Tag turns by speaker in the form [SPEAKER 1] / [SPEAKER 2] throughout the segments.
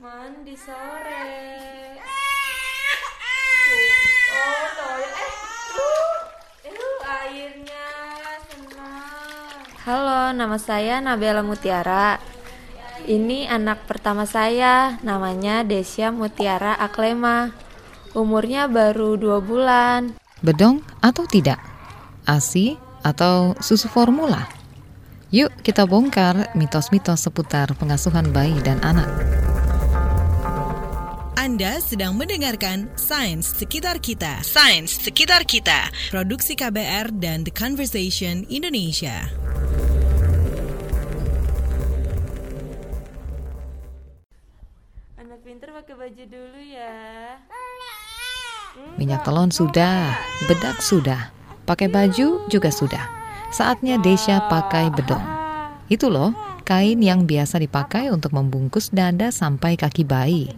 [SPEAKER 1] Mandi sore. Oh, toilet. Eh, tuh. Eh, airnya senang. Halo, nama saya Nabila Mutiara. Ini anak pertama saya, namanya Desya Mutiara Aklema. Umurnya baru dua bulan.
[SPEAKER 2] Bedong atau tidak? ASI atau susu formula? Yuk kita bongkar mitos-mitos seputar pengasuhan bayi dan anak.
[SPEAKER 3] Anda sedang mendengarkan Sains Sekitar Kita. Sains Sekitar Kita. Produksi KBR dan The Conversation Indonesia.
[SPEAKER 1] Anak pinter pakai baju dulu ya.
[SPEAKER 2] Minyak telon sudah, bedak sudah, pakai baju juga sudah. Saatnya Desya pakai bedong. Itu loh, kain yang biasa dipakai untuk membungkus dada sampai kaki bayi.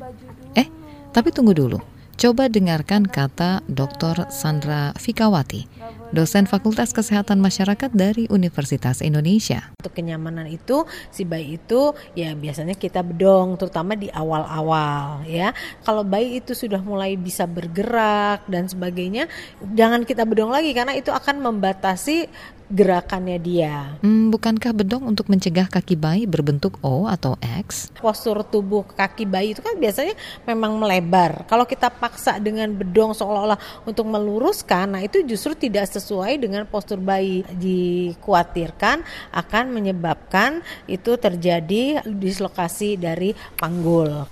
[SPEAKER 2] Tapi tunggu dulu. Coba dengarkan kata Dr. Sandra Fikawati, dosen Fakultas Kesehatan Masyarakat dari Universitas Indonesia.
[SPEAKER 4] Untuk kenyamanan itu si bayi itu ya biasanya kita bedong terutama di awal-awal ya. Kalau bayi itu sudah mulai bisa bergerak dan sebagainya, jangan kita bedong lagi karena itu akan membatasi gerakannya dia.
[SPEAKER 2] Hmm, bukankah bedong untuk mencegah kaki bayi berbentuk O atau X?
[SPEAKER 4] Postur tubuh kaki bayi itu kan biasanya memang melebar. Kalau kita paksa dengan bedong seolah-olah untuk meluruskan, nah itu justru tidak sesuai dengan postur bayi. Dikhawatirkan akan menyebabkan itu terjadi dislokasi dari panggul.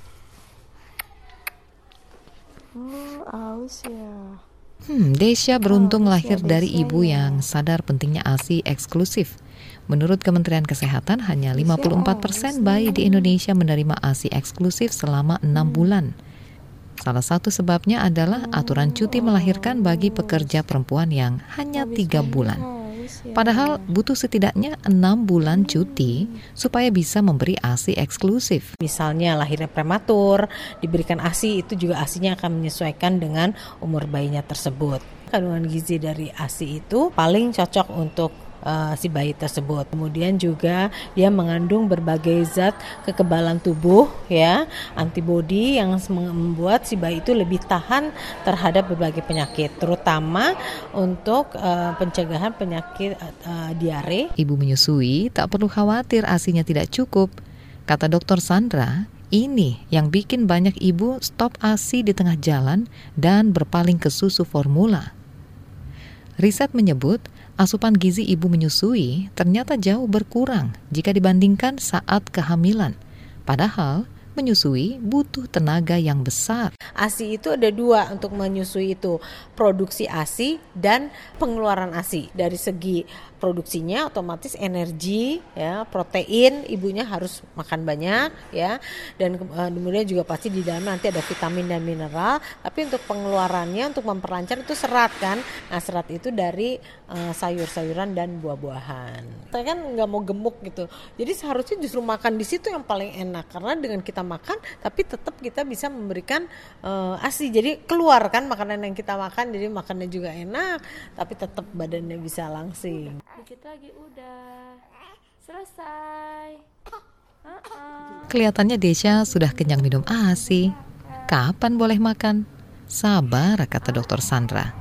[SPEAKER 1] Oh, aus ya.
[SPEAKER 2] Hmm, Desya beruntung lahir dari ibu yang sadar pentingnya ASI eksklusif. Menurut Kementerian Kesehatan, hanya 54% bayi di Indonesia menerima ASI eksklusif selama enam bulan. Salah satu sebabnya adalah aturan cuti melahirkan bagi pekerja perempuan yang hanya tiga bulan. Padahal butuh setidaknya enam bulan cuti supaya bisa memberi ASI eksklusif.
[SPEAKER 4] Misalnya lahirnya prematur, diberikan ASI itu juga ASInya akan menyesuaikan dengan umur bayinya tersebut. Kandungan gizi dari ASI itu paling cocok untuk uh, si bayi tersebut. Kemudian juga dia mengandung berbagai zat kekebalan tubuh ya, antibodi yang membuat si bayi itu lebih tahan terhadap berbagai penyakit, terutama untuk uh, pencegahan penyakit uh, diare.
[SPEAKER 2] Ibu menyusui tak perlu khawatir asinya tidak cukup. Kata dokter Sandra, ini yang bikin banyak ibu stop ASI di tengah jalan dan berpaling ke susu formula. Riset menyebut asupan gizi ibu menyusui ternyata jauh berkurang jika dibandingkan saat kehamilan. Padahal menyusui butuh tenaga yang besar.
[SPEAKER 4] ASI itu ada dua untuk menyusui itu, produksi ASI dan pengeluaran ASI. Dari segi produksinya otomatis energi ya protein ibunya harus makan banyak ya. Dan uh, kemudian juga pasti di dalam nanti ada vitamin dan mineral. Tapi untuk pengeluarannya untuk memperlancar itu serat kan. Nah serat itu dari uh, sayur-sayuran dan buah-buahan. Saya kan nggak mau gemuk gitu. Jadi seharusnya justru makan di situ yang paling enak. Karena dengan kita makan tapi tetap kita bisa memberikan uh, asi. Jadi keluar kan makanan yang kita makan. Jadi makannya juga enak tapi tetap badannya bisa langsing
[SPEAKER 1] Dikit lagi udah. Selesai. Uh-uh.
[SPEAKER 2] Kelihatannya Desya sudah kenyang minum ASI. Kapan boleh makan? Sabar, kata dokter Sandra.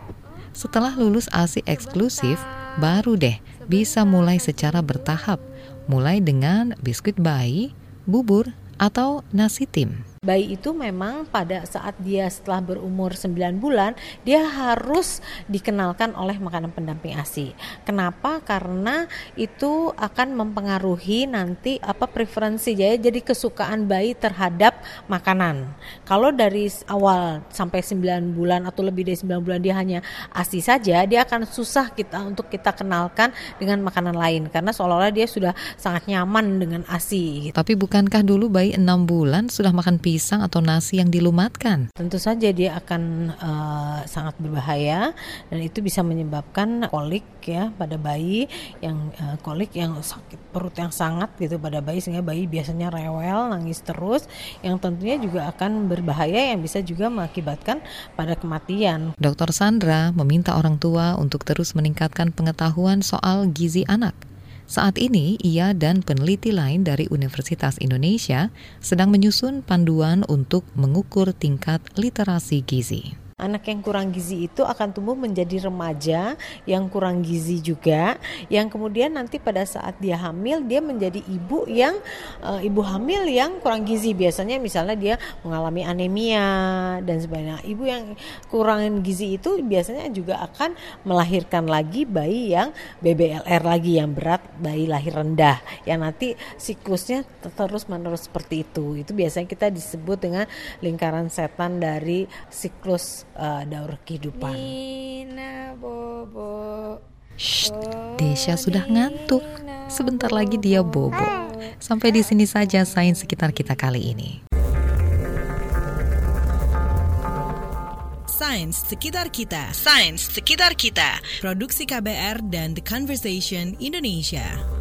[SPEAKER 2] Setelah lulus ASI eksklusif, baru deh bisa mulai secara bertahap. Mulai dengan biskuit bayi, bubur, atau nasi tim.
[SPEAKER 4] Bayi itu memang pada saat dia setelah berumur 9 bulan, dia harus dikenalkan oleh makanan pendamping ASI. Kenapa? Karena itu akan mempengaruhi nanti apa preferensi ya, jadi kesukaan bayi terhadap makanan. Kalau dari awal sampai 9 bulan atau lebih dari 9 bulan dia hanya ASI saja, dia akan susah kita untuk kita kenalkan dengan makanan lain karena seolah-olah dia sudah sangat nyaman dengan ASI.
[SPEAKER 2] Gitu. Tapi bukankah dulu bayi 6 bulan sudah makan atau nasi yang dilumatkan.
[SPEAKER 4] Tentu saja dia akan uh, sangat berbahaya dan itu bisa menyebabkan kolik ya pada bayi yang uh, kolik yang sakit perut yang sangat gitu pada bayi sehingga bayi biasanya rewel, nangis terus yang tentunya juga akan berbahaya yang bisa juga mengakibatkan pada kematian.
[SPEAKER 2] Dokter Sandra meminta orang tua untuk terus meningkatkan pengetahuan soal gizi anak Saat ini, ia dan peneliti lain dari Universitas Indonesia sedang menyusun panduan untuk mengukur tingkat literasi gizi
[SPEAKER 4] anak yang kurang gizi itu akan tumbuh menjadi remaja yang kurang gizi juga yang kemudian nanti pada saat dia hamil dia menjadi ibu yang uh, ibu hamil yang kurang gizi. Biasanya misalnya dia mengalami anemia dan sebagainya. Ibu yang kurang gizi itu biasanya juga akan melahirkan lagi bayi yang BBLR lagi yang berat bayi lahir rendah yang nanti siklusnya terus menerus seperti itu. Itu biasanya kita disebut dengan lingkaran setan dari siklus uh, daur kehidupan.
[SPEAKER 1] Nina Bobo.
[SPEAKER 2] Shh, Desya sudah ngantuk. Sebentar lagi dia bobo. Sampai di sini saja sains sekitar kita kali ini.
[SPEAKER 3] Sains sekitar kita. Sains sekitar kita. Produksi KBR dan The Conversation Indonesia.